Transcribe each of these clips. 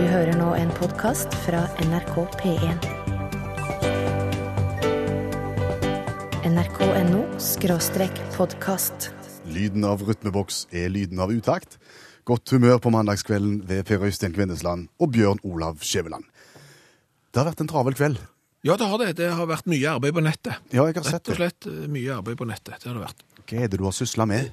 Du hører nå en podkast fra NRK P1. nrk.no skråstrek podkast. Lyden av rytmeboks er lyden av utakt. Godt humør på mandagskvelden ved Per Øystein Kvindesland og Bjørn Olav Skjæveland. Det har vært en travel kveld. Ja, det har det. Det har vært mye arbeid på nettet. Ja, jeg har sett det. Rett og slett eh, mye arbeid på nettet. Det har det vært. Hva er det du har sysla med?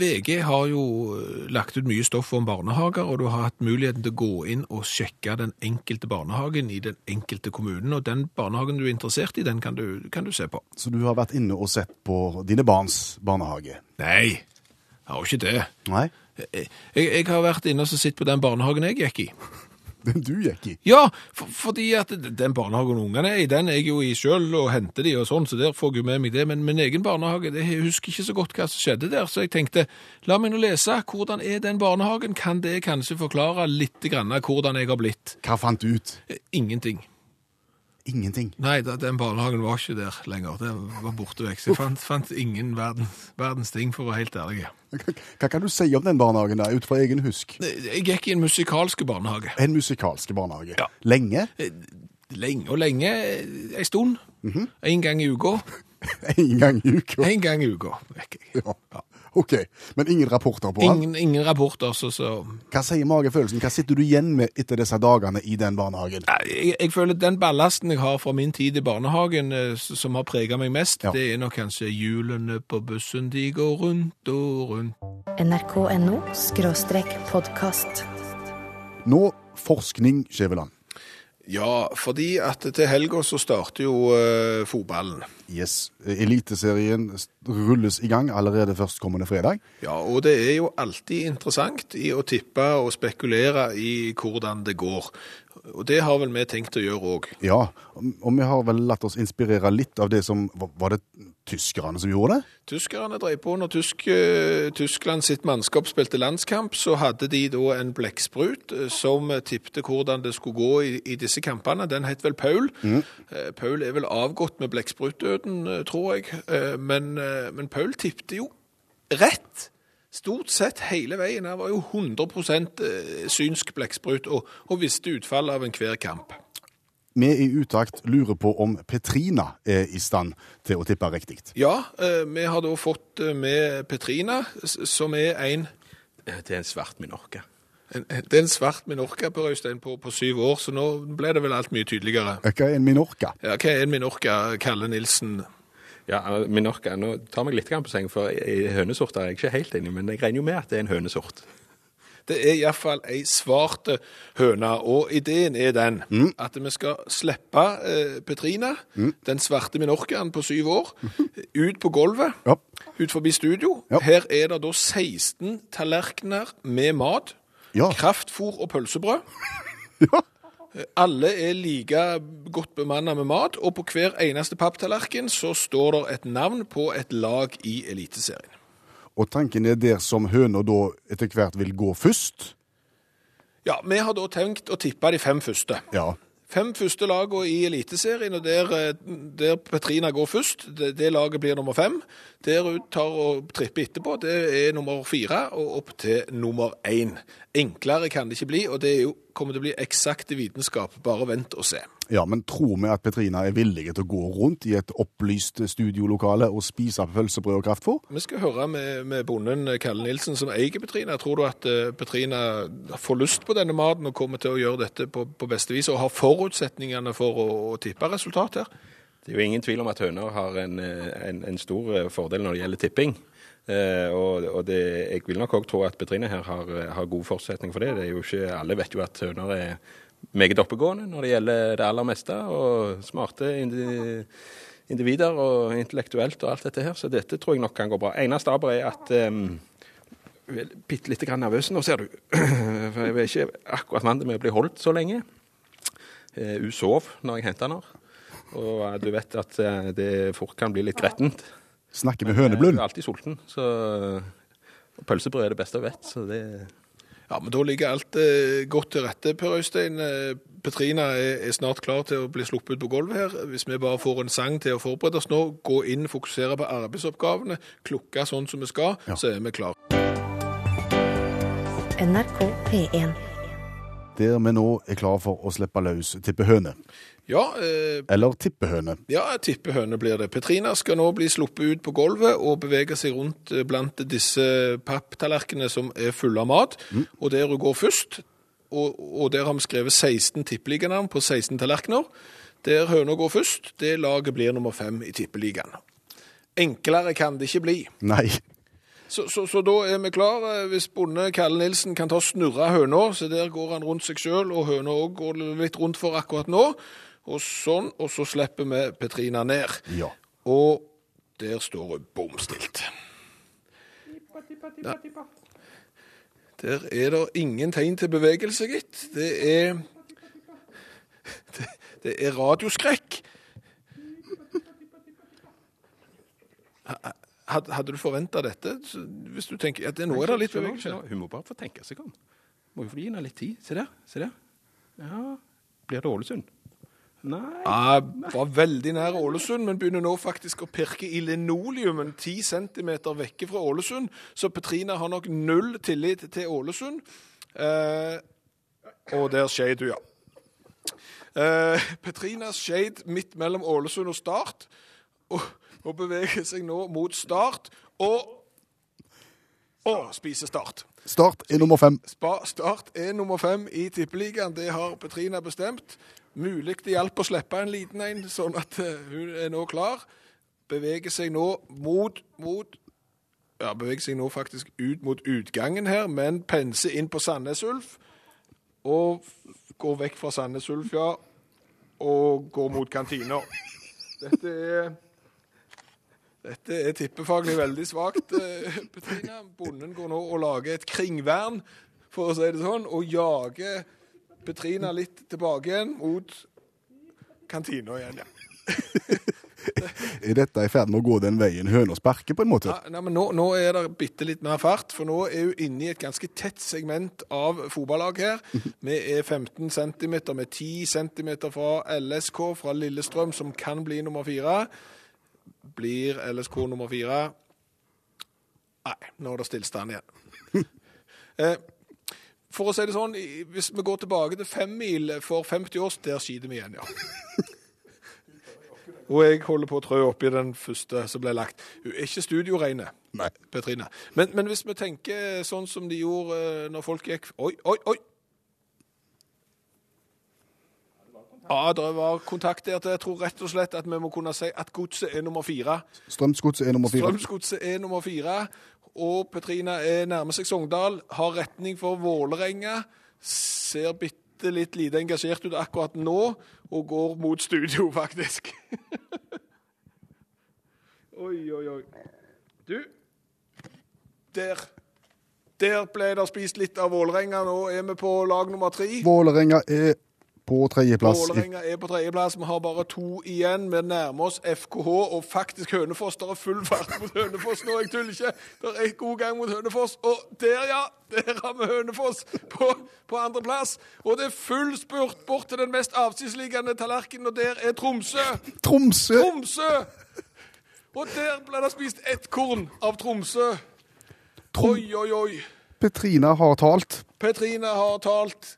VG har jo eh, lagt ut mye stoff om barnehager, og du har hatt muligheten til å gå inn og sjekke den enkelte barnehagen i den enkelte kommunen. Og den barnehagen du er interessert i, den kan du, kan du se på. Så du har vært inne og sett på dine barns barnehage? Nei, jeg har jo ikke det. Nei? Jeg, jeg har vært inne og sett på den barnehagen jeg gikk i. Den du gikk i? Ja, for, fordi at den barnehagen ungene er i, den er jeg jo i sjøl og henter de og sånn, så der får jeg jo med meg det. Men min egen barnehage, det, jeg husker ikke så godt hva som skjedde der, så jeg tenkte la meg nå lese. Hvordan er den barnehagen? Kan det kanskje forklare litt grann hvordan jeg har blitt? Hva fant du ut? Eh, Ingenting. Ingenting. Nei, den barnehagen var ikke der lenger. Den var borte vekk. Så jeg fant, fant ingen verdens, verdens ting, for å være helt ærlig. Hva, kan du si om den barnehagen der, ut fra egen husk? Jeg gikk i en musikalsk barnehage. En musikalsk barnehage. Ja. Lenge? Lenge og lenge, ei stund. En gang i uka. En gang i uka? En gang i uka. gikk jeg. Ja. OK. Men ingen rapporter på han? Ingen, ingen rapporter, så, så Hva sier magefølelsen? Hva sitter du igjen med etter disse dagene i den barnehagen? Jeg, jeg føler den ballasten jeg har fra min tid i barnehagen, eh, som har prega meg mest, Ja. det er nok kanskje hjulene på bussen, de går rundt og rundt. nrk.no podkast. Nå forskning, Skjæveland. Ja, fordi at til helga så starter jo uh, fotballen. Yes. Eliteserien rulles i gang allerede førstkommende fredag. Ja, og det er jo alltid interessant i å tippe og spekulere i hvordan det går. Og det har vel vi tenkt å gjøre òg. Ja, og vi har vel latt oss inspirere litt av det som Var det tyskerne som gjorde det? Tyskerne drev på når tysk, eh, Tyskland sitt mannskap spilte landskamp, så hadde de da en blekksprut eh, som tippte hvordan det skulle gå i, i disse kampene. Den het vel Paul. Mm. Paul er vel avgått med blekksprutdøden, eh, tror jeg. Eh, Men, eh, men Paul tippte jo rett. Stort sett hele veien. Han var jo 100 eh, synsk blekksprut og, og visste utfallet av enhver kamp. Vi i Utakt lurer på om Petrina er i stand til å tippe riktig. Ja, eh, vi har da fått eh, med Petrina, som er en Det er en svart minorca. En- Det er en svart minorca på Røystein på, på syv år, så nå ble det vel alt mye tydeligere. Hva er en minorca? Ja, hva er en minorca, Kalle Nilsen? Ja, minorca Nå tar meg litt på seng, for hønesorter er jeg ikke helt enig, men jeg regner jo med at det er en hønesort. Det er iallfall ei svart høne, og ideen er den at vi skal slippe eh, Petrina, den svarte minorcaen på syv år, ut på gulvet, Ja. ut forbi studio. Ja. Her er det da 16 tallerkener med mat, Ja. kraftfôr og pølsebrød. Ja. Alle er like godt bemannet med mat, og på hver eneste papptallerken så står det et navn på et lag i Eliteserien. Og tanken er der som høna da etter hvert vil gå først. Ja, vi har da tenkt å tippe de fem første. Ja. Fem første lagene i Eliteserien, og der, eh, der Petrina går først, det, det laget blir nummer fem. Der hun tar og tripper etterpå, det er nummer fire, og opp til nummer én. Enklere kan det ikke bli, og det er jo, kommer til å bli eksakte vitenskap. Bare vent og se. ja, men tror vi at Petrina er villig til å gå rundt i et opplyst studiolokale og spise pølsebrød og kraftfôr? Vi skal høre med, med bonden Kalle Nilsen som eier Petrina. Tror du at eh, Petrina får lyst på denne maten og kommer til å gjøre dette på, på beste vis, og har forutsetningene for å, å tippe resultat her? Det er jo ingen tvil om at høner har en, eh, en, en stor eh, fordel når det gjelder tipping. Eh, og og det, jeg vil nok òg tro at Petrine her har, eh, har god forutsetning for det. det er jo ikke, alle vet jo at høner er meget oppegående når det gjelder det aller meste, og smarte indi- individer og intellektuelt og alt dette her. Så dette tror jeg nok kan gå bra. Eneste aber er at um, Bitte lite grann nervøs nå, ser du. For jeg er ikke akkurat vant med å bli holdt så lenge. Eh, Hun sov når jeg henta henne. Og du vet at eh, det fort kan bli litt grettent. Snakker med Jeg høneblund? er alltid sulten, så pølsebrød er det beste jeg vet. Så det Ja, men da ligger alt eh, godt til rette, Per Øystein. Eh, Petrina er, er snart klar til å bli sluppet på gulvet her. Hvis vi bare får en sang til å forberede oss nå, gå inn, fokusere på arbeidsoppgavene, klukke sånn som vi skal, så er vi klar. NRK P1. Der vi nå er klar for å slippe løs tippehøne. Ja, eh, Eller tippehøne. ja tippehøne blir det. Petrina skal nå bli sluppet ut på gulvet og bevege seg rundt eh, blant disse papptallerkenene som er fulle av mat. Og der hun går først, og, og der har vi skrevet 16 tippeliganavn på 16 tallerkener. Der høna går først, det laget blir nummer fem i tippeligaen. Enklere kan det ikke bli. Nei. Så, så, så da er vi klar. eh, Hvis bonde Kalle Nilsen kan ta og snurre høna, så der går han rundt seg sjøl, og høna òg går litt rundt for akkurat nå. Og sånn, og så slipper vi Petrina ned. Ja. Og der står hun bom stilt. Ja. Der er det ingen tegn til bevegelse, gitt. Det er Det, det er radioskrekk. Ha- Hadde, hadde du forventa dette? Hvis du tenker at det, nå er det litt bevegelse. Hun må bare få tenke seg om. Må jo få gi henne litt tid. Se der. Se der. Ja. Blir det Ålesund? Nei. Ja, var veldig nær Ålesund, men begynner nå faktisk å pirke i linoleumen 10 cm vekke fra Ålesund. Så Petrina har nok null tillit til Ålesund. Eh, og der skjed du, ja. Eh, Petrina skjed midt mellom Ålesund og Start, og, og beveger seg nå mot Start, og og spiser Start. Start er nummer fem. Spa start er nummer fem i Tippeligaen. Det har Petrina bestemt. Mulig det hjalp å slippe en liten en, sånn at eh, hun er nå klar. Beveger seg nå mot, mot Ja, beveger seg nå faktisk ut mot utgangen her, men penser inn på Sandnes Ulf. Og går vekk fra Sandnes Ulf, ja. Og går mot kantina. Dette er dette er tippefaglig veldig svakt, eh, Petrina. Bonden går nå og lager et kringvern, for å si det sånn, og jager Petrina litt tilbake igjen mot kantina igjen, ja. Er dette i ferd med å gå den veien høna sparker, på en måte? ja nei, men nå, nå er det bitte litt mer fart, for nå er hun inne i et ganske tett segment av fotballag her. Vi er 15 cm, med 10 cm fra LSK, fra Lillestrøm, som kan bli nummer fire. Blir LSK nummer fire? Nei, nå er det stillstand igjen. Eh, For å si det sånn, hvis vi går tilbake til femmil for 50 år, der skyter vi igjen, ja. Og jeg holder på å trø oppi den første som ble lagt. Hun er ikke studioreine, Petrine. Men, men hvis vi tenker sånn som de gjorde eh, når folk gikk Oi, oi, oi! Ja, det var kontakt der jeg tror rett og slett at vi må kunne si at godset er nummer fire. Strømsgodset er nummer fire. Strømsgodset er nummer fire. Og Petrina er nærmer seg Sogndal, har retning for Vålerenga. Ser bitte litt lite engasjert ut akkurat nå, og går mot studio, faktisk. oi, oi, oi. Du, der. Der ble det spist litt av Vålerenga. Nå er vi på lag nummer tre. Vålerenga er på tredjeplass. Vålerenga er på tredjeplass. Vi har bare to igjen. Vi nærmer oss FKH og faktisk Hønefoss. Det er full fart mot Hønefoss nå, jeg tuller ikke. Det er god gang mot Hønefoss. Og der, ja! Der har vi Hønefoss på, på andreplass. Og det er full spurt bort til den mest avsidesliggende tallerkenen, og der er Tromsø. Tromsø! Tromsø! Og der ble det spist ett korn av Tromsø. Oi, oi, oi. Petrina har talt. Petrina har talt.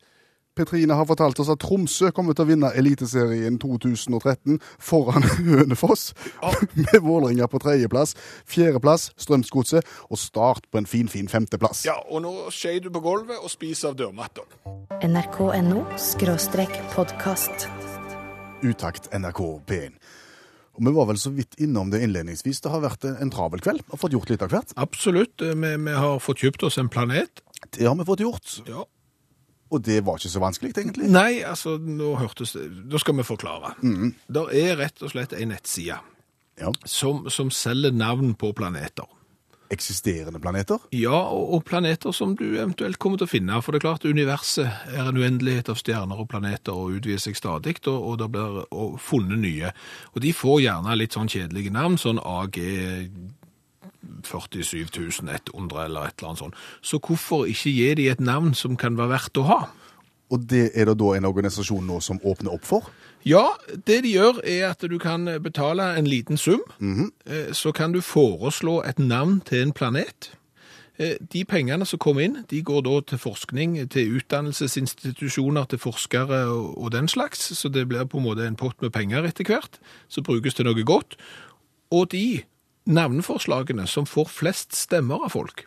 Petrina har fortalt oss at Tromsø kommer til å vinne Eliteserien 2013 foran Hønefoss, med Vålerenga på tredjeplass, fjerdeplass Strømsgodset og Start på en fin, fin femteplass. Ja, og nå skjer du på gulvet og spiser av dørmatta. nrk.no podkast. Utakt NRK P1. Og Vi var vel så vidt innom det innledningsvis. Det har vært en travel kveld og fått gjort litt av hvert. Absolutt. Vi, vi har fått kjøpt oss en planet. Det har vi fått gjort, Ja. Og det var ikke så vanskelig, egentlig. Nei, altså, nå hørtes det Da skal vi forklare. Det er rett og slett en nettside Ja. som, som selger navn på planeter. Eksisterende planeter. Ja, og, og planeter som du eventuelt kommer til å finne. For det er klart, universet er en uendelighet av stjerner og planeter og utvider seg stadig, og, og det blir og funnet nye. Og de får gjerne litt sånn kjedelige navn, sånn AG 47 100 eller et eller annet sånt. Så hvorfor ikke gi de et navn som kan være verdt å ha? Og det er det da en organisasjon nå som åpner opp for. Ja, det de gjør er at du kan betale en liten sum. Eh, Så kan du foreslå et navn til en planet. Eh, De pengene som kommer inn, de går da til forskning, til utdannelsesinstitusjoner, til forskere og den slags. Så det blir på en måte en pott med penger etter hvert, som brukes til noe godt. Og de navneforslagene som får flest stemmer av folk,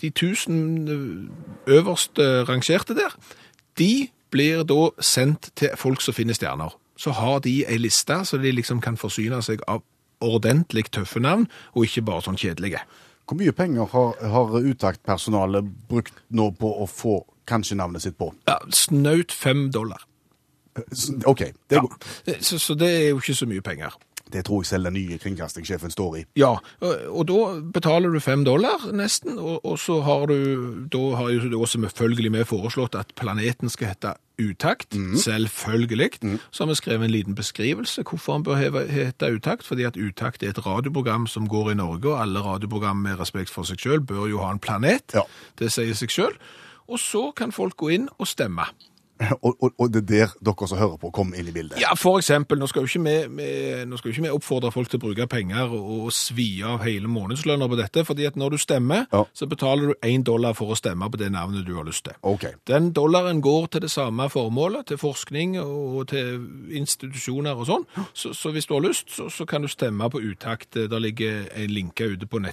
de tusen eh, øverst eh, rangerte der, de blir da sendt til folk som finner stjerner. Så har de ei liste, så de liksom kan forsyne seg av ordentlig tøffe navn, og ikke bare sånn kjedelige. Hvor mye penger har, har uttaktpersonalet brukt nå på å få kanskje navnet sitt på? Ja, Snaut fem dollar. OK, det, er Ja. Så, så det er jo ikke så mye penger. Det tror jeg selv den nye kringkastingssjefen står i. Ja, og, da betaler du fem dollar nesten, og, og så har du, da har jo da selvfølgelig vi foreslått at planeten skal hete Utakt, selvfølgelig. Så har vi skrevet en liten beskrivelse hvorfor han bør hete Utakt, fordi at Utakt er et radioprogram som går i Norge, og alle radioprogram med respekt for seg selv bør jo ha en planet. Ja. Det sier seg selv. Og så kan folk gå inn og stemme. Og, og, og det er der dere som hører på, kommer inn i bildet. Ja, for eksempel. Nå skal jo ikke vi, oppfordre folk til å bruke penger og, svi av hele månedslønner på dette, fordi at når du stemmer, Ja. så betaler du én dollar for å stemme på det navnet du har lyst til. Okay. Den dollaren går til det samme formålet, til forskning og til institusjoner og sånn. Så, så hvis du har lyst, så, så kan du stemme på Utakt. Der ligger en linke ute på, nei,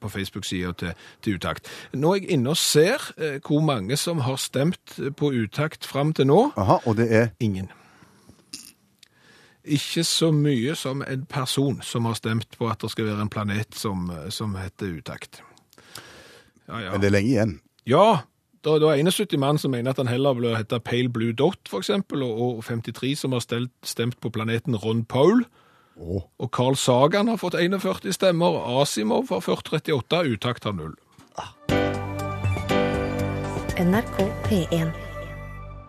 på Facebook-sida til, til Utakt. Nå er jeg inne og ser eh, hvor mange som har stemt på Utakt fram til nå. Aha, og det er Ingen. Ikke så mye som en person som har stemt på at det skal være en planet som, som heter Utakt. Ja, ja. Men det er lenge igjen. Ja, det er- er 71 mann som mener at han heller bør hete Pale Blue Dot, og og 53 som har stelt, stemt på planeten Ron Paul. Oh. Og Carl Sagan har fått 41 stemmer, Asimov har ført 38, Utakt har null. NRK P1.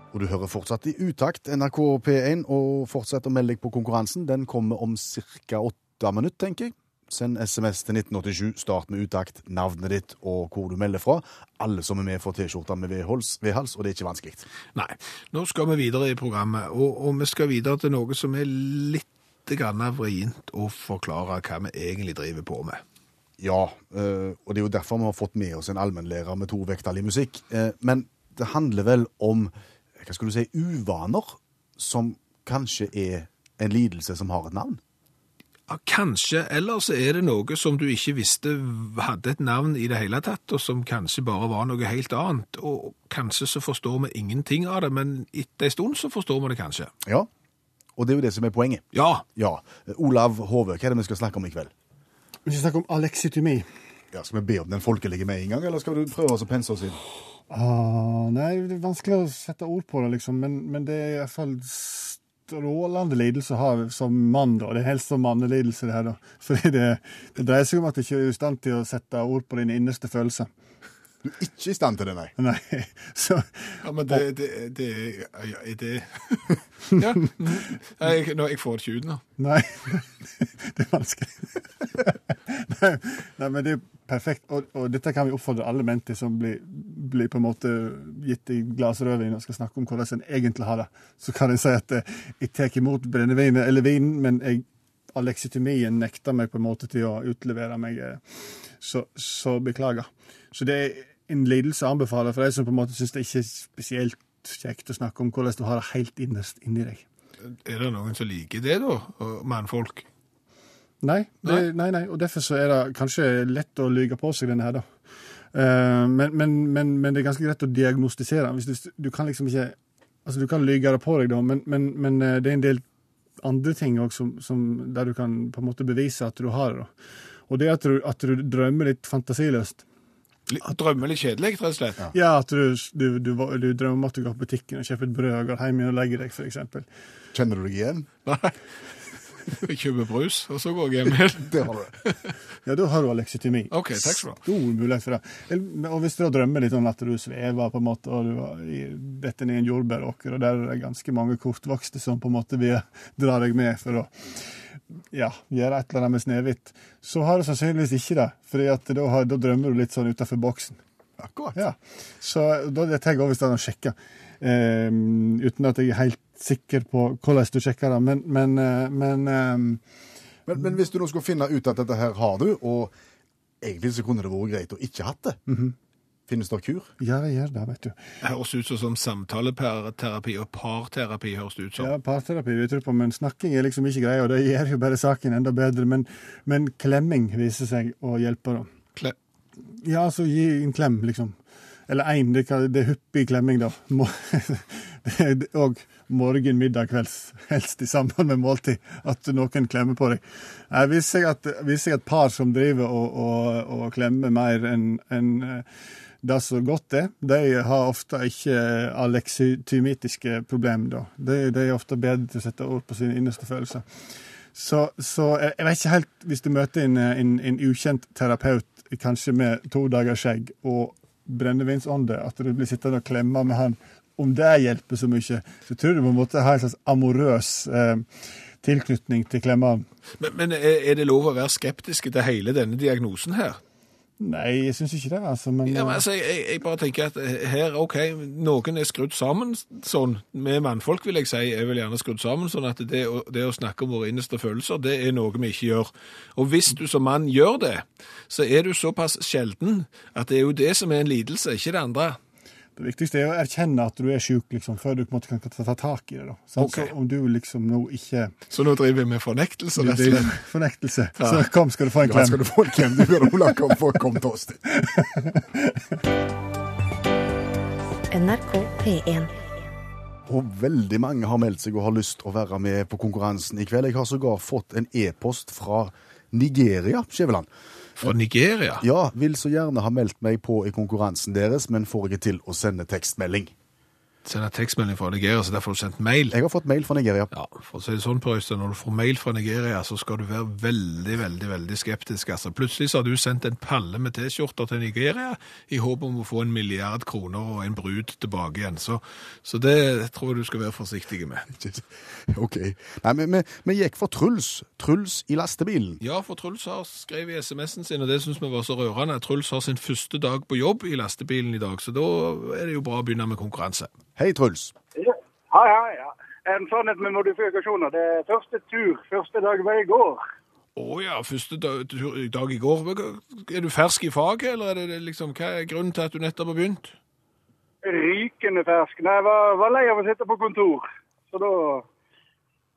Og du hører fortsatt i utakt NRK P1, og fortsett å melde deg på konkurransen. Den kommer om ca. åtte minutter, tenker jeg. Send SMS til 1987, start med utakt, navnet ditt og hvor du melder fra. Alle som er med får T-skjorte med vedhals, og det er ikke vanskelig. Nei, nå skal vi videre i programmet, og, og vi skal videre til noe som er litt vrient å forklare hva vi egentlig driver på med. Ja, eh, og det er jo derfor vi har fått med oss en allmennlærer med to vekttall i musikk. Eh, Men det handler vel om, hva skal du si, uvaner som kanskje er en lidelse som har et navn? Ja, kanskje, eller så er det noe som du ikke visste hadde et navn i det hele tatt, og som kanskje bare var noe helt annet. Og kanskje så forstår vi ingenting av det, men etter en stund så forstår vi det kanskje. Ja, og det er jo det som er poenget. Ja, Ja, Olav Hove, hva er det vi skal snakke om i kveld? Vi skal snakke om aleksytomi. Ja, Skal vi be om den folkelige med en gang, eller skal du prøve å pense oss inn? Ah, nei, det er vanskelig å sette ord på det, liksom, men, men det er i hvert fall strålende lidelse å ha som mann, da. Det er helst som mannelidelse, det her, da. Fordi det, det dreier seg om at du ikke er i stand til å sette ord på dine innerste følelser. Du er ikke i stand til det, nei. Nei, så ja men det, det, det ja, er det Ja. Jeg, nå, jeg får det ikke ut nå. Nei, det er vanskelig. nei, nei, men det er perfekt. Og, og dette kan vi oppfordre alle menn til som blir, blir på en måte gitt i glass rødvin og skal snakke om hvordan en egentlig har det. Så kan jeg si at eh, jeg tar imot brennevinet eller vinen, men jeg, aleksytomien nekter meg på en måte til å utlevere meg. eh, Så, så beklager. Så det er en lidelse å anbefaler for de som på en måte syns det ikke er spesielt kjekt å snakke om hvordan du har det helt innerst inni deg. Er det noen som liker det, da? Mannfolk? Nei, det, nei, nei, og derfor så er det kanskje lett å lyge på seg denne her, da. Eh, men, men, men, men det er ganske greit å diagnostisere. Du, du kan liksom ikke Altså, du kan lyge det på deg, da, men, men, men eh, det er en del andre ting òg der du kan på en måte bevise at du har det. da. Og det at du, at du drømmer litt fantasiløst. Drømmer kjedelig, rett og slett? Ja, at du, du, du, du drømmer om at du går på butikken og kjøper et brød og går hjem og legger deg, f.eks. Kjenner du deg igjen? Nei. Jeg kjøper brus, og så går jeg hjem igjen. Det har du. Ja, da har du aleksytomi. OK, takk skal du ha. Stor mulighet for det. Og hvis du da drømmer litt om at du svever, på en måte, og du detter ned i en jordbæråker, og der er det ganske mange kortvokste som på en måte vil dra deg med for å ja, gjøre et eller annet med Snehvit, så har du sannsynligvis ikke det. For da, da drømmer du litt sånn utafor boksen. Akkurat. Ja. Så da det tar jeg over i stedet å sjekke. Eh, uten at jeg er helt sikker på hvordan du sjekker det. Men, men, eh, men eh, Men, men hvis du nå skulle finne ut at dette her har du, og Egentlig så kunne det vært greit å ikke hatt det. Finnes det kur? Ja, det gjør det, vet du. Det høres ut som samtaleterapi og parterapi høres det ut som. Ja, parterapi vi tror på, men snakking er liksom ikke greia, og det gjør jo bare saken enda bedre. Men, men klemming viser seg å hjelpe, da. Kle- Ja, altså gi en klem, liksom. Eller én, det, det er hyppig klemming, da. Og morgen, middag, kvelds. Helst i samband med måltid. At noen klemmer på deg. Jeg viser seg at, viser seg at par som driver og, og, og klemmer mer enn enn, eh, det så godt er, de har ofte ikke aleksytymitiske problemer, da. De, de er ofte bedre til å sette ord på sine innerste følelser. Så, så jeg, vet ikke helt, hvis du møter en, en, en ukjent terapeut, kanskje med to dager skjegg og brennevinsånde, at du blir sittende og klemme med han, om det hjelper så mye, så tror du på en måte har en slags amorøs eh, tilknytning til klemmeren. Men, men er det lov å være skeptisk til hele denne diagnosen her? Nei, jeg syns ikke det, altså. Men, Ja, men altså, jeg, jeg bare tenker at her, ok, noen er skrudd sammen sånn, med mannfolk vil jeg si, er vel gjerne skrudd sammen, sånn at det, det å snakke om våre innerste følelser, det er noe vi ikke gjør. Og hvis du som mann gjør det, så er du såpass sjelden at det er jo det som er en lidelse, ikke det andre. Det viktigste er å erkjenne at du er sjuk, liksom, før du på en måte kan ta, ta tak i det. da. Sant? Ok. Så om du liksom nå ikke Så nå driver vi med fornektelse, du og driver med fornektelse, så kom, skal du få en klem. Ja, skal du få en klem, du bør Ola kom, få kom til oss. NRK P1. Og veldig mange har meldt seg og har lyst til å være med på konkurransen i kveld. Jeg har sågar fått en e-post fra Nigeria, Skjæveland. Fra Nigeria? Ja, vil så gjerne ha meldt meg på i konkurransen deres, men får ikke til å sende tekstmelding. Sender tekstmelding fra Nigeria, så derfor har du sendt mail. Jeg har fått mail fra Nigeria. Ja, for å si det sånn, Per Øystein, når du får mail fra Nigeria, så skal du være veldig, veldig veldig skeptisk. Altså, plutselig så har du sendt en palle med T-skjorter til Nigeria i håp om å få en milliard kroner og en brud tilbake igjen. Så, så det tror jeg du skal være forsiktig med. Ok. Nei, men vi gikk for Truls. Truls i lastebilen. Ja, for Truls har skrevet i SMS-en sin, og det syns vi var så rørende. Truls har sin første dag på jobb i lastebilen i dag, så da er det jo bra å begynne med konkurranse. Hei, Truls. Ja, hei, ja. En sannhet med modifikasjoner. Det er første tur. Første dag var i går. Å ja, første dag, tur- dag i går. Er du fersk i faget, eller er det liksom, hva er grunnen til at du nettopp har begynt? Rykende fersk. Nei, jeg var, var lei av å sitte på kontor. Så da,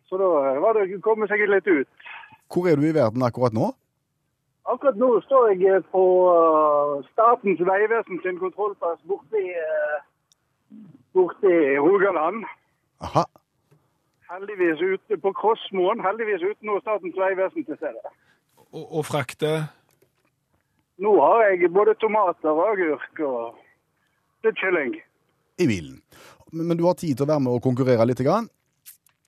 så da var det å komme seg litt ut. Hvor er du i verden akkurat nå? Akkurat nå står jeg på uh, Statens vegvesen sin kontrollplass borte i, uh, borte i Rogaland. Aha. Heldigvis ute på Krossmoen. Heldigvis uten noe Statens vegvesen til stede. Og, og frakte Nå har jeg både tomater og agurk og litt kylling. I bilen. Men, men du har tid til å være med og konkurrere litt? Grann?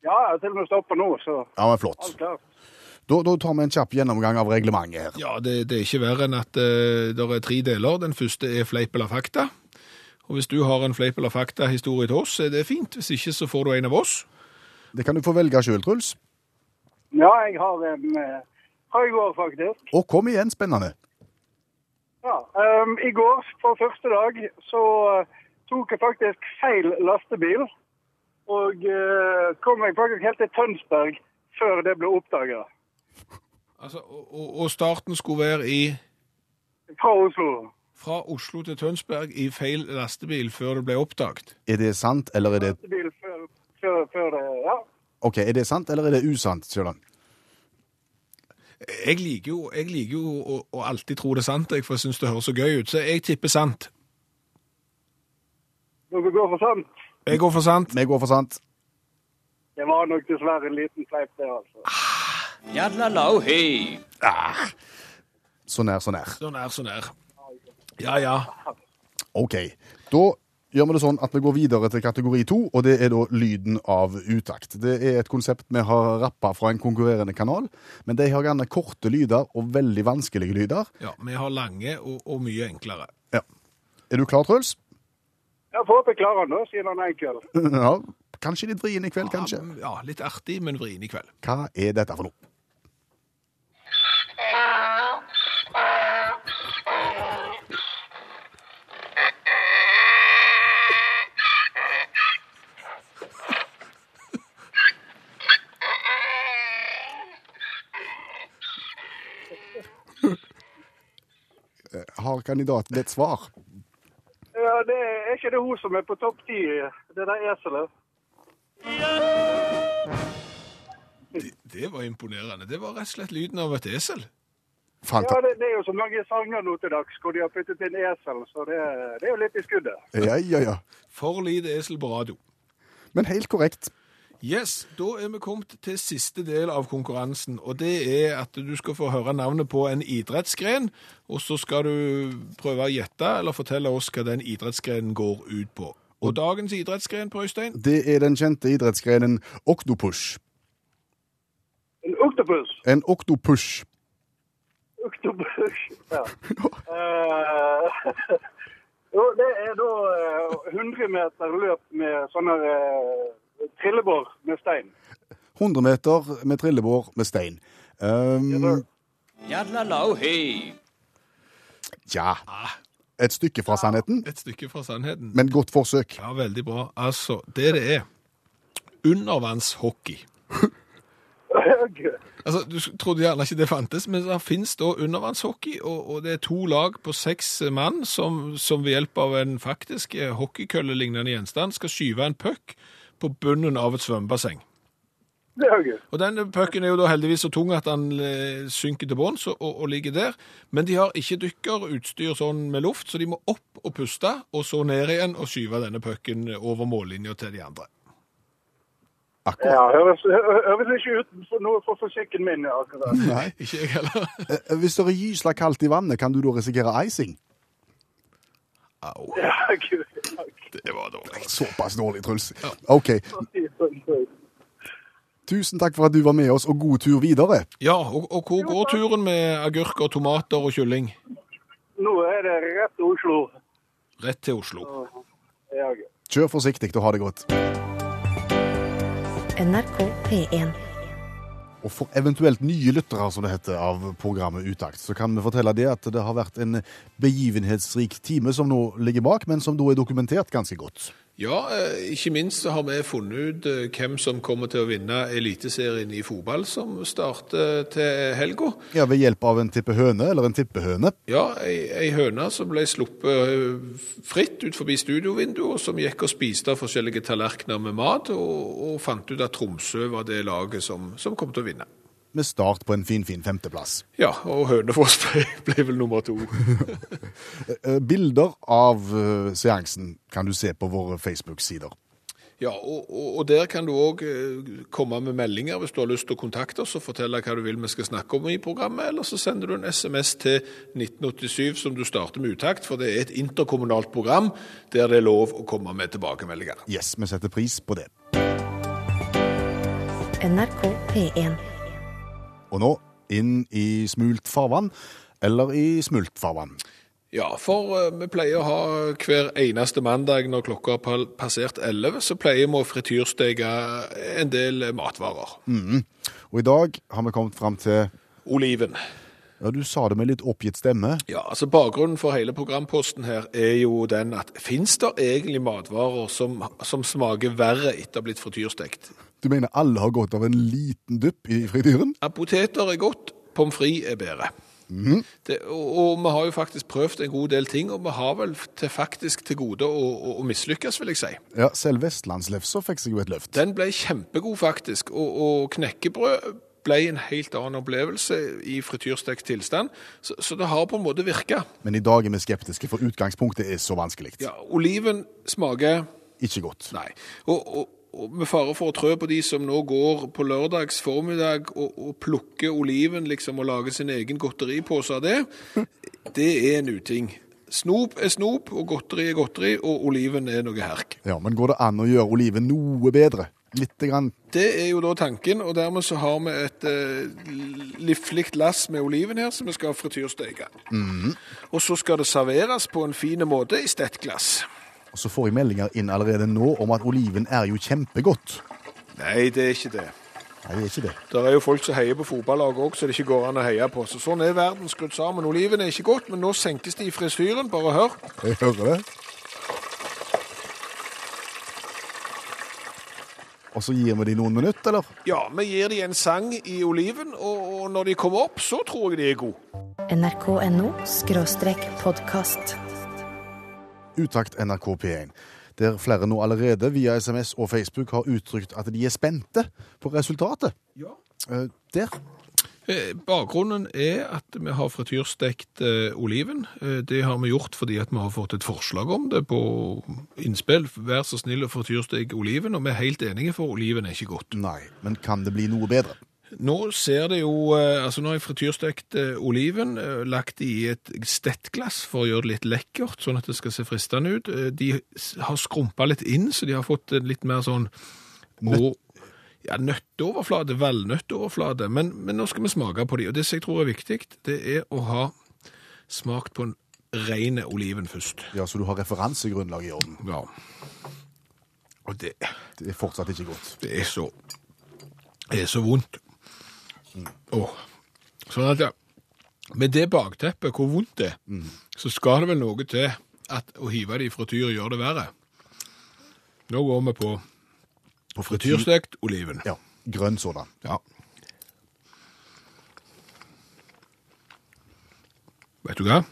Ja, jeg har til og med stoppa nå, så Ja, men flott. alt klart. Da, da tar vi en kjapp gjennomgang av reglementet her. Ja, det, det er ikke verre enn at uh, det er tre deler. Den første er fleip eller fakta. Og hvis du har en fleip eller fakta-historie til oss, er det fint. Hvis ikke, så får du en av oss. Det kan du få velge sjøl, Truls. Ja, jeg har en fra i går, faktisk. Og kom igjen, spennende. Ja, um, I går, på første dag, så eh, tok jeg faktisk feil lastebil. Og uh, kom jeg faktisk helt til Tønsberg før det ble oppdaga. Altså, og, og- og starten skulle være i Fra Oslo. Fra Oslo til Tønsberg i feil lastebil før det ble oppdaget. Er det sant, eller er det Lastebil før, før, før det Ja. Ok, er det sant, eller er det usant, Sjøland? Jeg liker jo, jeg liker jo å, å alltid tro det er sant, jeg, for jeg syns det høres så gøy ut. Så jeg tipper sant. Dere går for sant. Jeg går for sant. Vi går for sant. Det var nok dessverre en liten fleip, det, altså. Så nær, så nær. Så nær, så nær. Ja, ja. Ok, da gjør vi det sånn at vi går videre til kategori to, og det er da lyden av utakt. Det er et konsept vi har rappa fra en konkurrerende kanal, men de har gjerne korte lyder og veldig vanskelige lyder. ja vi har lange og, og mye enklere. Ja. Er du klar, Truls? Jeg får håpe jeg klarer den, da, siden han er enkel. Ja. Kanskje litt vrien i kveld, kanskje. Ja, litt artig, men vrien i kveld. Hva er dette for noe? Har kandidaten et svar? Ja, det er, er ikke det hun som er på topp ti, det der eselet? Det, det var imponerende. Det var rett og slett lyden av et esel. Ja, det, det er jo så mange sanger nå til dags hvor de har puttet inn esel, så det, det er jo litt i skuddet. ja, ja, ja. For lite esel på radio. Men helt korrekt. Yes, da er vi kommet til siste del av konkurransen, og det er at du skal få høre navnet på en idrettsgren, og så skal du prøve å gjette eller fortelle oss hva den idrettsgrenen går ut på. Og dagens idrettsgren på Øystein? Det er den kjente idrettsgrenen oktopush. En oktopus. En oktopush. Octopus, ja. uh, jo, det er da eh, 100 meter løp med sånne eh, trillebår med stein. 100 meter med trillebår med stein. Um, ja Et stykke fra sannheten, Et stykke fra sannheten. men godt forsøk. Ja, veldig bra. Altså, det det er undervannshockey. Altså, Du trodde gjerne ikke det fantes, men det finnes da undervannshockey, og, og det er to lag på seks mann som, som ved hjelp av en faktisk eh, hockeykølle-lignende gjenstand skal skyve en puck på bunnen av et svømmebasseng. Det er gøy. Og den pucken er jo da heldigvis så tung at den eh, synker til bunns og, og ligger der. Men de har ikke dykkerutstyr sånn med luft, så de må opp og puste, og så ned igjen og skyve denne pucken over mållinja til de andre. Akkurat. Ja, høres, hø- høres ikke ut for noe for forsikken min. akkurat. Nei. Ikke jeg heller. Eh, Hvis det er gysla kaldt i vannet, kan du da risikere icing? Au, Ja, gud. Det var dårlig. Såpass dårlig, Truls. OK. Tusen takk for at du var med oss, og god tur videre. Ja, og, og hvor går turen med agurker, tomater og kylling? Nå er det rett til Oslo. Rett til Oslo. Kjør forsiktig og ha det godt. NRK P1. Og for eventuelt nye lyttere, som det heter, av programmet Utakt, så kan vi fortelle det at det har vært en begivenhetsrik time som nå ligger bak, men som da er dokumentert ganske godt. Ja, eh, ikke minst så har vi funnet ut eh, hvem som kommer til å vinne Eliteserien i fotball, som starter til helga. Ja, Ved hjelp av en tippehøne, eller en tippehøne. Ja, ei, ei høne som ble sluppet eh, fritt ut forbi studiovinduet, og som gikk og spiste forskjellige tallerkener med mat, og, og fant ut at Tromsø var det laget som, som kom til å vinne. Med start på en finfin fin femteplass. Ja, og Hønefoss ble, ble vel nummer to. Eh, Bilder av eh, seansen kan du se på våre Facebook-sider. Ja, og, og, og der kan du òg komme med meldinger hvis du har lyst til å kontakte oss og fortelle hva du vil vi skal snakke om i programmet, eller så sender du en SMS til 1987 som du starter med utakt, for det er et interkommunalt program der det er lov å komme med tilbakemeldinger. Yes, vi setter pris på det. NRK P1. Og nå inn i smult farvann, eller i smultfarvann. Ja, for eh, vi pleier å ha hver eneste mandag når klokka har passert 11, så pleier vi å frityrsteke en del matvarer. Og i dag har vi kommet fram til Oliven. Ja, du sa det med litt oppgitt stemme. Ja, altså Bakgrunnen for hele programposten her er jo den at fins det egentlig matvarer som, som smaker verre etter å ha blitt frityrstekt? Du mener alle har godt av en liten dupp i frityren? Ja, Poteter er godt, pommes frites er bedre. det, og, og vi har jo faktisk prøvd en god del ting, og vi har vel til faktisk til gode å, å, å mislykkes, vil jeg si. Ja, selv vestlandslefsa fikk seg jo et løft. Den ble kjempegod, faktisk. Og, og knekkebrød ble en helt annen opplevelse i frityrstekt tilstand. Så, så det har på en måte virka. Men i dag er vi skeptiske, for utgangspunktet er så vanskelig. Ja, oliven smaker Ikke godt. Nei. Og, og med fare for å trø på de som nå går på lørdags formiddag og, og plukker oliven liksom og lager sin egen godteripose av det, det er en uting. Snop er snop, og godteri er godteri, og oliven er noe herk. Ja, Men går det an å gjøre oliven noe bedre? Lite grann. Det er jo da tanken, og dermed så har vi et eh, liflig lass med oliven her som vi skal frityrsteke. Og så skal det serveres på en fin måte i stettglass. Og så får jeg meldinger inn allerede nå om at oliven er jo kjempegodt. Nei, det er ikke det. Nei, det er ikke det. Det er jo folk som heier på fotballaget òg, så det ikke går an å heie på. Så sånn er verden skrudd sammen. Oliven er ikke godt, men nå senkes de i frisyren. Bare hør. Jeg hører det. Og så gir vi de noen minutter, eller? Ja, vi gir de en sang i oliven, og, og når de kommer opp, så tror jeg de er gode. nrk.no podkast. Utakt NRK P1, der flere nå allerede via SMS og Facebook har uttrykt at de er spente på resultatet. Ja. Eh, Der. Eh, Bakgrunnen er at vi har frityrstekt eh, oliven. Det har vi gjort fordi at vi har fått et forslag om det på innspill. Vær så snill å frityrstek oliven, og vi er helt enige, for oliven er ikke godt. Nei, men kan det bli noe bedre? Nå ser det jo eh, Altså, nå har jeg frityrstekt eh, oliven, eh, lagt det i et stettglass for å gjøre det litt lekkert, sånn at det skal se fristende ut. De har skrumpa litt inn, så de har fått litt mer sånn Nøtt. ja, nøtteoverflate, valnøtteoverflate. Men, men nå skal vi smake på de, og det som jeg tror er viktig, det er å ha smakt på en ren oliven først. Ja, Så du har referansegrunnlag i orden. Ja. Og det, Det er fortsatt ikke godt. det er så Det er så vondt. Åh. Sånn at ja, med det bakteppet, hvor vondt det er, så skal det vel noe til at å hive det i frityr gjør det verre. Nå går vi på På frityr. frityrstekt oliven. Ja. Grønn sådan. Ja. Vet du hva?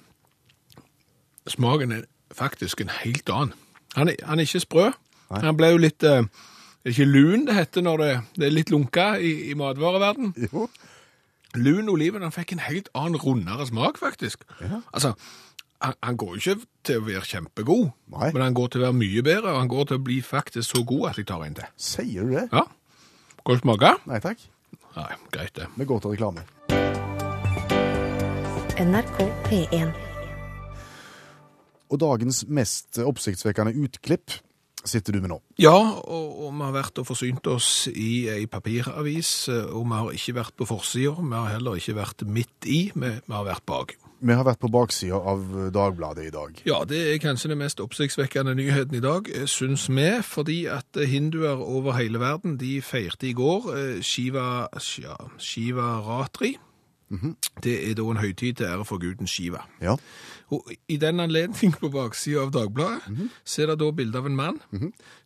Smaken er faktisk en helt annen. Han er, han er ikke sprø. Nei. Han ble jo litt eh, Det er ikke lun det heter når det, det er litt lunka i, i matvareverden. Jo. Lun oliven han fikk en helt annen, rundere smak, faktisk. Ja. Altså, han, han går jo ikke til å være kjempegod, Nei. men han går til å være mye bedre, og han går til å bli faktisk så god at jeg tar en til. Sier du det? Ja. Skal du smake? Nei takk. Nei, greit det. Vi går til reklame. NRK P1. Og dagens mest oppsiktsvekkende utklipp sitter du med nå. Ja, og, og vi har vært og forsynt oss i ei papiravis, eh, og vi har ikke vært på forsida, vi har heller ikke vært midt i, vi, vi har vært bak. Vi har vært på baksida av Dagbladet i dag. Ja, det er kanskje den mest oppsiktsvekkende nyheten i dag, eh, syns vi, fordi at eh, hinduer over hele verden, de feirte i går Shiva, ja, Shiva Ratri. Det er da en høytid til ære for guden Shiva. Ja. Og i den anledning på baksida av Dagbladet, så er det da bilde av en mann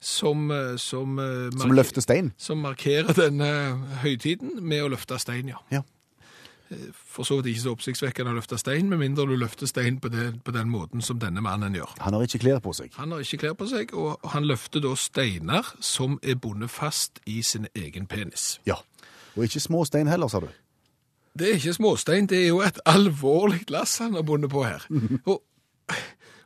som, -hmm. som, eh, Som løfter stein. som markerer denne høytiden med å løfte stein, ja. Ja. For så vidt ikke så oppsiktsvekkende å løfte stein, med mindre du løfter stein på, det, på den måten som denne mannen gjør. Han har ikke klær på seg. Han har ikke klær på seg, og han løfter da steiner som er bundet fast i sin egen penis. Ja. Og ikke små stein heller, sa du. Det er ikke småstein, det er jo et alvorlig lass han har bundet på her. Og,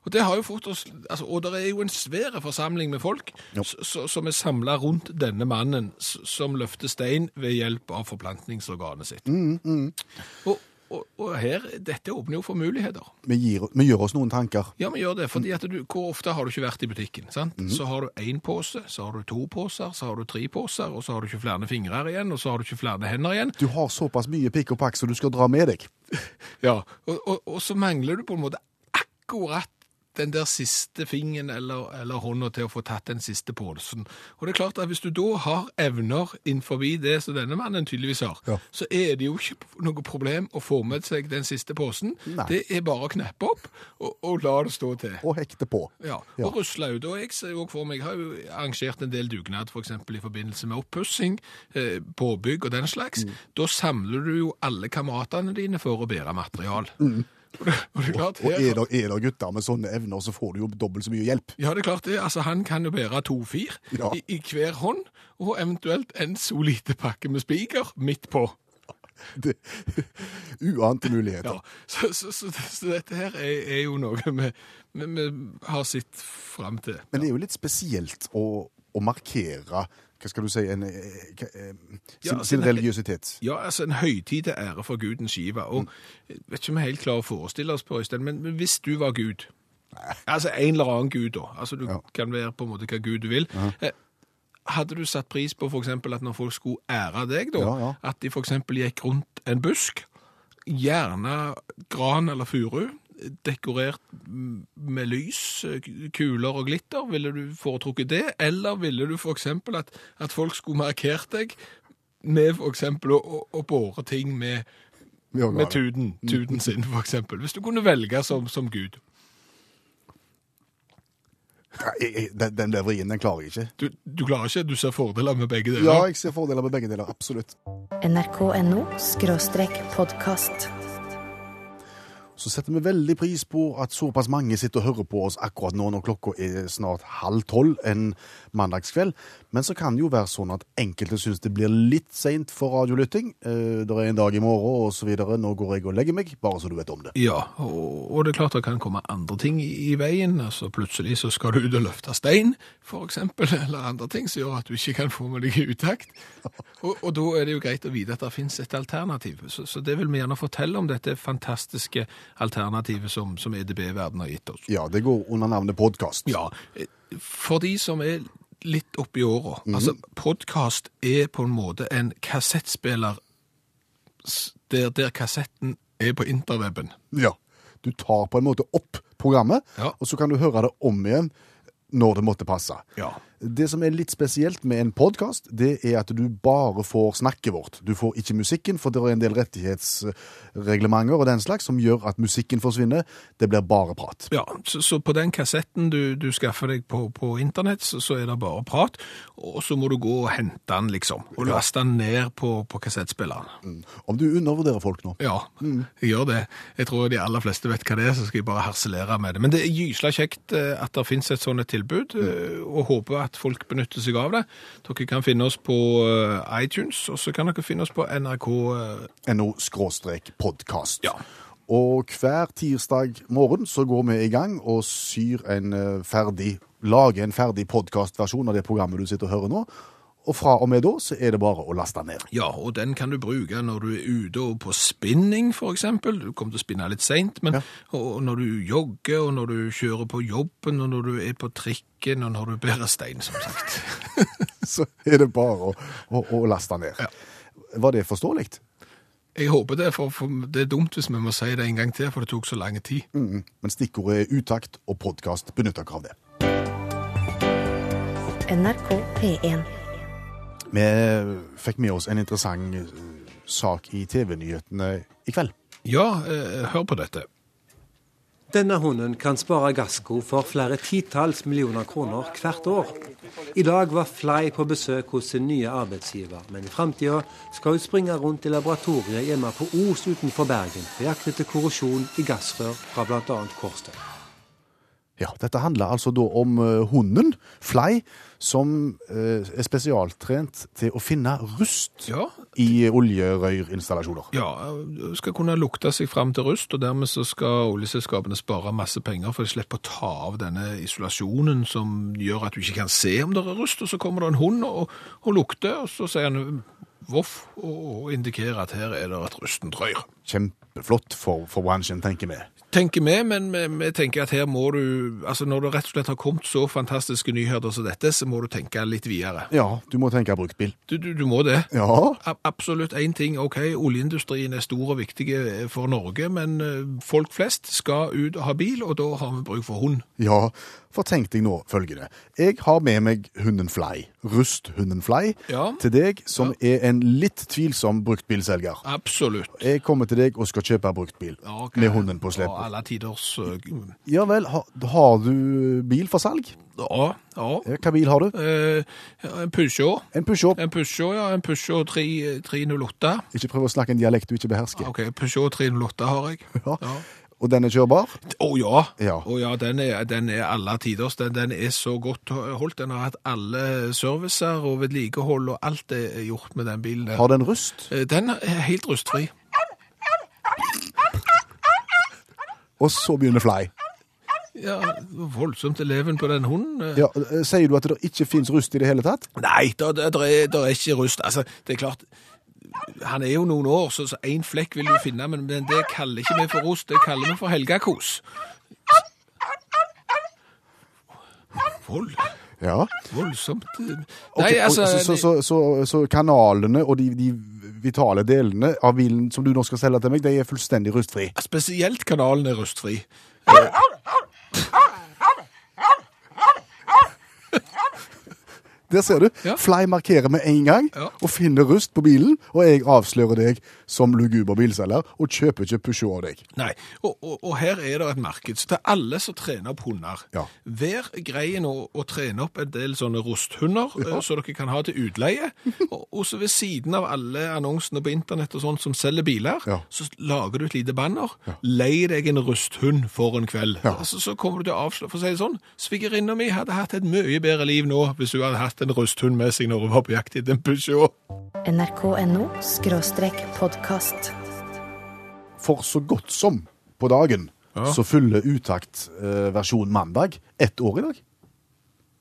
og det har jo fått oss, altså, og det er jo en svære forsamling med folk som er samla rundt denne mannen som løfter stein ved hjelp av forplantningsorganet sitt. Og, og, og her, dette åpner jo for muligheter. Vi, gir, vi gjør oss noen tanker. Ja, vi gjør det, fordi du, hvor ofte har du ikke vært i butikken, sant? Så har du én pose, så har du to poser, så har du tre poser, og så har du ikke flere fingre igjen, og så har du ikke flere hender igjen. Du har såpass mye pikk og pakk som du skal dra med deg. Ja, og, og, og så mangler du på en måte akkurat den der siste fingeren eller, eller hånda til å få tatt den siste påsen. Og det er klart at hvis du da har evner innenfor det som denne mannen tydeligvis har, Ja. så er det jo ikke noe problem å få med seg den siste posen. Nei. Det er bare å kneppe opp og, og la det stå til. Og hekte på. Ja, Ja. og rusle ut. Og jeg ser jo for meg, jeg har jo arrangert en del dugnad, for eksempel i forbindelse med oppussing, eh, påbygg og den slags. Mm. Da samler du jo alle kameratene dine for å bære material. Det, og det er klart. Og er det, er det gutter med sånne evner, så får du jo dobbelt så mye hjelp. ja, det er klart det. Altså, han kan jo bære to fir Ja. i, i hver hånd, og eventuelt en solite pakke med spiker midt på. Det, uante muligheter. Ja, så, så, så, så dette her er, er jo noe vi, vi, vi har sett fram til. Men det er jo litt spesielt å, å markere hva skal du si, en, eh, eh, sin, Ja, altså, sin religiøsitet. Ja, altså en høytid til ære for guden Shiva. Og jeg vet ikke om vi er helt klare å forestille oss på, Øystein, men, hvis du var Gud, altså en eller annen Gud da, altså du Ja. kan være på en måte hva Gud du vil, eh, hadde du satt pris på for eksempel at når folk skulle ære deg da, Ja, ja. at de eksempel gikk rundt en busk, gjerne gran eller furu, dekorert med lys, kuler og glitter, ville du foretrukket det? Eller ville du for eksempel at, at folk skulle markert deg med for eksempel å, å, båre ting med, med tuden, tuden sin, for eksempel. Hvis du kunne velge som, som Gud. Den, den der vrien, den klarer jeg ikke. Du, du klarer ikke, du ser fordeler med begge deler. Ja, jeg ser fordeler med begge deler, absolutt. nrk.no podkast. Så setter vi veldig pris på at såpass mange sitter og hører på oss akkurat nå når klokka er snart halv tolv en mandagskveld. Men så kan det jo være sånn at enkelte syns det blir litt seint for radiolytting. Eh, det er en dag i morgen videre. Nå går jeg og legger meg, bare så du vet om det. Ja, og, og det er klart det kan komme andre ting i, veien. altså Plutselig så skal du ut og løfte stein, eksempel, eller andre ting som gjør at du ikke kan få med deg utakt. Og, og da er det jo greit å vite at det finnes et alternativ. Så, så det vil vi gjerne fortelle om dette fantastiske alternativet som, som EDB-verden har gitt oss. Ja, det går under navnet podkast. Ja, for de som er litt oppi åra. Altså, podkast er på en måte en kassettspiller der, der kassetten er på interweben. Ja. Du tar på en måte opp programmet, Ja. og så kan du høre det om igjen når det måtte passe. Ja. Det som er litt spesielt med en podkast, det er at du bare får snakket vårt. Du får ikke musikken, for det er en del rettighetsreglementer og den slags som gjør at musikken forsvinner. Det blir bare prat. Ja, så, så på den kassetten du, du skaffer deg på, på internett, så, så er det bare prat, og så må du gå og hente den, liksom, og laste den ned på, på kassettspilleren. Om du undervurderer folk nå. Ja, jeg gjør det. Jeg tror de aller fleste vet hva det er, så skal jeg bare harselere med det. Men det er gysla kjekt eh, at det finnes et sånt tilbud, mm. og håper at folk benytter seg av det. Dere kan finne oss på eh, iTunes, og så kan dere finne oss på NRK eh, NO-podkast. Ja. Og hver tirsdag morgen så går vi i gang og syr en eh, ferdig, lager en ferdig podkastversjon av det programmet du sitter og hører nå. Og fra og med da så er det bare å laste ned. Ja, og den kan du bruke når du er ute og på spinning, for eksempel. Du kommer til å spinne litt seint, men Ja. og når du jogger, og når du kjører på jobben, og når du er på trikken, og når du bærer stein, som sagt. Så er det bare å, å, å laste ned. Ja. Var det forståelig? Jeg håper det, for, for det er dumt hvis vi må si det en gang til, for det tok så lang tid. Mm. Men stikkordet er utakt og podkast. Benytt dere av det. NRK P1. Vi fikk med oss en interessant eh, sak i TV-nyhetene i kveld. Ja, eh, hør på dette. Denne hunden kan spare Gassco for flere titalls millioner kroner hvert år. I dag var Fly på besøk hos sin nye arbeidsgiver, men i framtida skal hun springe rundt i laboratoriet hjemme på Os utenfor Bergen på jakt etter korrosjon i gassrør fra bl.a. Kårstø. Ja, Dette handler altså da om eh, hunden, Fly, som eh, er spesialtrent til å finne rust Ja, i oljerøyrinstallasjoner. ja, skal kunne lukte seg fram til rust, og dermed så skal oljeselskapene spare masse penger, for de slipper å ta av denne isolasjonen som gjør at du ikke kan se om det er rust, og så kommer det en hund og, og lukter, og så sier han voff, og indikerer at her er det et rustent rør. Kjempeflott for, for bransjen, tenker vi. Tenker vi, men vi, vi tenker at her må du Altså når det rett og slett har kommet så fantastiske nyheter som dette, så må du tenke litt videre. Ja, du må tenke bruktbil. Du, du, du må det. Ja, A- Absolutt én ting. OK, oljeindustrien er stor og viktig for Norge, men eh, folk flest skal ut og ha bil, og da har vi bruk for hund. ja. For tenk deg nå følgende. Jeg har med meg hunden Fly, rusthunden Fly, Ja. til deg som er en litt tvilsom bruktbilselger. Absolutt. Jeg kommer til deg og skal kjøpe bruktbil Ja, okay. med hunden på slep. slep. alle tiders eh, Ja vel, har, har du bil for salg? Ja. ja. Ja, Hva bil har du? Eh, ja, en Peugeot. En Peugeot. En Peugeot, ja. En Peugeot 3, 308. Ikke prøv å snakke en dialekt du ikke behersker. OK, Peugeot 308 har jeg. Ja. Ja. Og den er kjørbar? Å ja. Ja. Oh, ja, den er, den er alle tiders. Den, den er så godt holdt. Den har hatt alle servicer og vedlikehold, og alt er gjort med den bilen. Har den rust? Eh, Den er helt rustfri. Og så begynner Fly. Ja, voldsomt eleven på den hunden. eh. Ja, eh, Sier du at det ikke fins rust i det hele tatt? Nei, det er, er ikke rust. Altså, det er klart, han er jo noen år, så én en flekk vil du finne, men, men det kaller ikke vi for rust, det kaller vi for helgakos. Vold, Ja. voldsomt. eh. Nei, okay, altså... så, så, så, så, så kanalene og de, de vitale delene av bilen som du nå skal selge til meg, de er fullstendig rustfri? Spesielt kanalen er rustfri. Der ser du. Ja. Fly markerer med en gang Ja. og finner rust på bilen, og jeg avslører deg som luguber bilselger og kjøper ikke Peugeot av deg. Nei, og, og, og her er det et marked. Så til alle som trener opp hunder, Ja. vær nå å, trene opp en del sånne rusthunder, eh, så dere kan ha til utleie. og, og så ved siden av alle annonsene på internett og sånt som selger biler, Ja. så lager du et lite banner. Lei deg en rusthund for en kveld. Ja. Så, så kommer du til å avsløre, for å si det sånn, svigerinna mi hadde hatt et mye bedre liv nå hvis hun hadde hatt en rusthund med seg når hun var på jakt etter en Peugeot. nrk.no podkast. For så godt som på dagen Ja. så fyller utakt eh, mandag ett år i dag.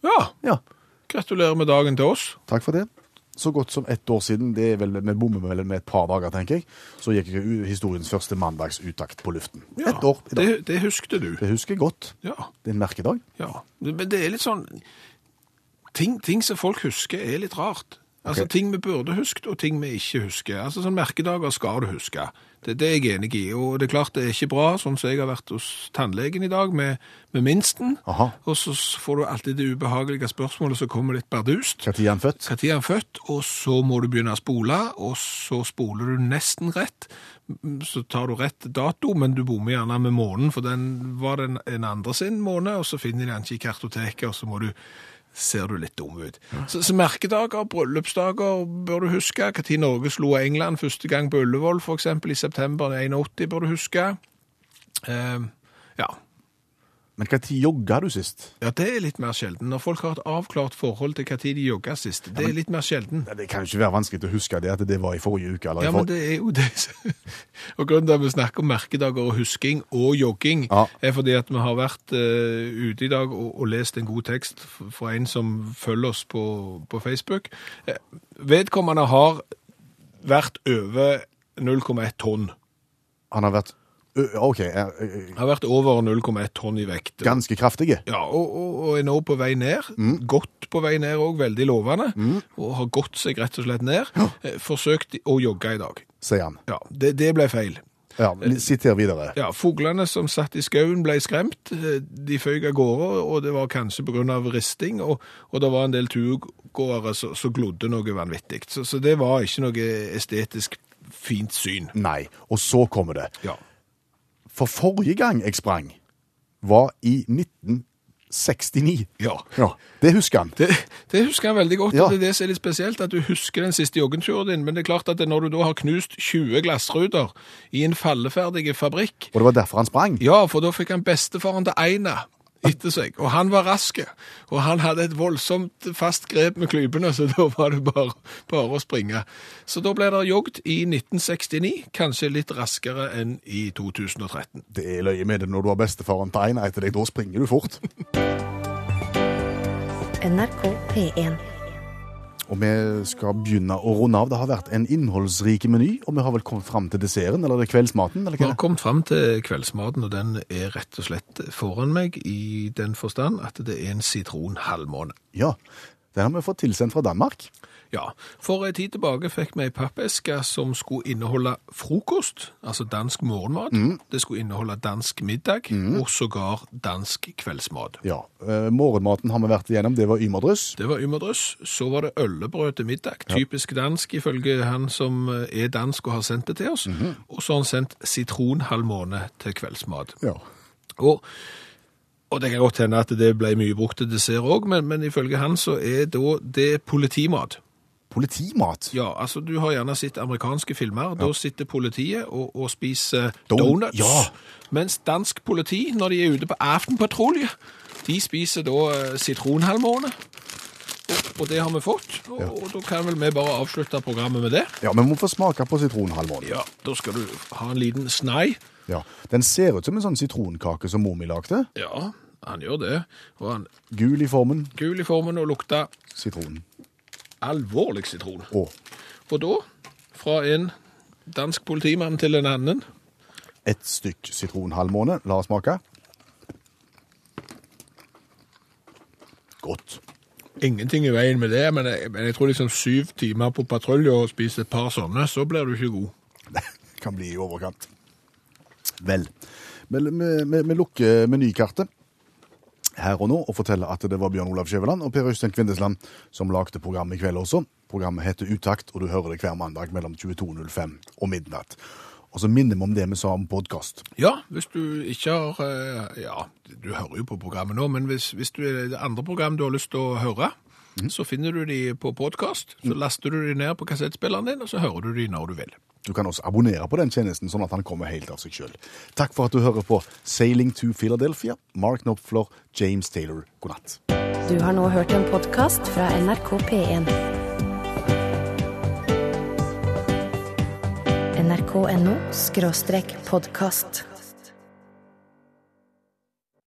Ja, Ja, gratulerer med dagen til oss. takk for det. Så godt som ett år siden, det er vel, vi bommer med et par dager, tenker jeg, så gikk jeg historiens første mandagsutakt på luften. Ja, Ett år i dag. Det, det huskte du. Det husker jeg godt. Ja. Det er en merkedag. Ja, men det er litt sånn Ting, ting som folk husker, er litt rart. Altså okay. Ting vi burde husket, og ting vi ikke husker. Altså sånn Merkedager skal du huske. Det, det er jeg enig i. Og det er klart det er ikke bra, sånn som jeg har vært hos tannlegen i dag med, med minsten. Aha. Og så får du alltid det ubehagelige spørsmålet som kommer litt bardust. Når er han født? Når er han født? Og så må du begynne å spole, og så spoler du nesten rett. Så tar du rett dato, men du bommer gjerne med måneden, for den var den en andre sin måned, og så finner de den ikke i kartoteket, og så må du ser du litt dum ut. Så, så merkedager, bryllupsdager bør du huske. Når Norge slo England første gang på Ullevål, eksempel, i september 81 bør du huske. Eh, ja. Men når jogga du sist? ja, det er litt mer sjelden. Når folk har et avklart forhold til når de jogga sist, det er litt mer sjelden. Det kan jo ikke være vanskelig å huske det at det var i forrige uke. Eller Ja, for... men det er jo det. Og grunnen til at vi snakker om merkedager og husking og jogging, Ja. er fordi at vi har vært uh, ute i dag og, og lest en god tekst fra en som følger oss på, på Facebook. Eh, vedkommende har vært over 0,1 tonn. Han har vært OK, jeg, jeg Har vært over 0,1 tonn i vekt. ganske kraftige. Ja, og, og, og er nå på vei ned. Mm. Godt på vei ned òg, veldig lovende. Og har gått seg rett og slett ned. Ja. Forsøkt å jogge i dag. sier han. Ja, det, det ble feil. Ja, Sitter videre. Ja, Fuglene som satt i skauen ble skremt. Eh, De føyk av gårde, og det var kanskje pga. risting. Og, og det var en del turgåere som glodde noe vanvittig. Så, så det var ikke noe estetisk fint syn. Nei. Og så kommer det. Ja. For forrige gang jeg sprang, var i 1969. ja. Ja, Det husker han. Det, det husker han veldig godt, Ja. det er det som er litt spesielt, at du husker den siste joggenturen din, men det er klart at når du da har knust 20 glassruter i en falleferdig fabrikk, Og det var derfor han sprang. ja, for da fikk han bestefaren til Eina etter seg, og han var raske, og han hadde et voldsomt fast grep med klypene, så da var det bare, bare å springe. Så da ble det jogd i 1969, kanskje litt raskere enn i 2013. Det er løye med det når du har bestefaren til en etter deg. Da springer du fort. NRK P1. Og vi skal begynne å runde av. Det har vært en innholdsrik meny, og vi har vel kommet fram til desserten, eller er det kveldsmaten? eller hva? Vi har kommet fram til kveldsmaten, og den er rett og slett foran meg i den forstand at det er en sitronhalvmåne. Ja, den har vi fått tilsendt fra Danmark. Ja, for en tid tilbake fikk vi ei pappeske som skulle inneholde frokost, altså dansk morgenmat. Det skulle inneholde dansk middag, og sågar dansk kveldsmat. Ja, eh, Morgenmaten har vi vært igjennom, det var ymerdryss. Det var ymmerdryss. Så var det øllebrød til middag. Typisk dansk, ifølge han som eh, er dansk og har sendt det til oss. Og så har han sendt sitronhalvmåne til kveldsmat. Ja. Og, og det kan godt hende at det ble mye brukt til dessert òg, men, men ifølge han så er da det politimat. Politimat. Ja, altså du har gjerne sett amerikanske filmer. Da sitter politiet og, og spiser Don- donuts. ja. Mens dansk politi, når de er ute på aftenpatrulje, de spiser da eh, sitronhalvmåne. Og, og det har vi fått. Og, og da kan vel vi bare avslutte programmet med det. Ja, men Vi må få smake på sitronhalvmåne. Ja, da skal du ha en liten snei. Ja. Den ser ut som en sånn sitronkake som mor mi lagde. Ja, han gjør det. Og han Gul i formen. gul i formen og lukta Sitron. Alvorlig sitron. Oh. Og da, fra en dansk politimann til en annen, Et stykk sitronhalvmåne. La oss smake. Godt. Ingenting i veien med det, men jeg, men jeg tror liksom syv timer på patrulje og spise et par sånne, så blir du ikke god. Det kan bli i overkant. Vel, vi, lukker menykartet. Her og nå og fortelle at det var Bjørn Olav Skjæveland og Per Øystein Kvindesland som lagde programmet i kveld også. Programmet heter Utakt, og du hører det hver mandag mellom 22.05 og midnatt. Og så minner vi om det vi sa om podkast. Ja, hvis du ikke har eh, Ja, du hører jo på programmet nå, men hvis, hvis du er det andre program du har lyst til å høre, så finner du de på podkast. Så laster du de ned på kassettspilleren din, og så hører du de når du vil. Du kan også abonnere på den tjenesten, sånn at han kommer helt av seg sjøl. Takk for at du hører på Sailing to Philadelphia. Mark Knopfler, James Taylor, god natt. Du har nå hørt en podkast fra NRK P1. nrk.no podkast.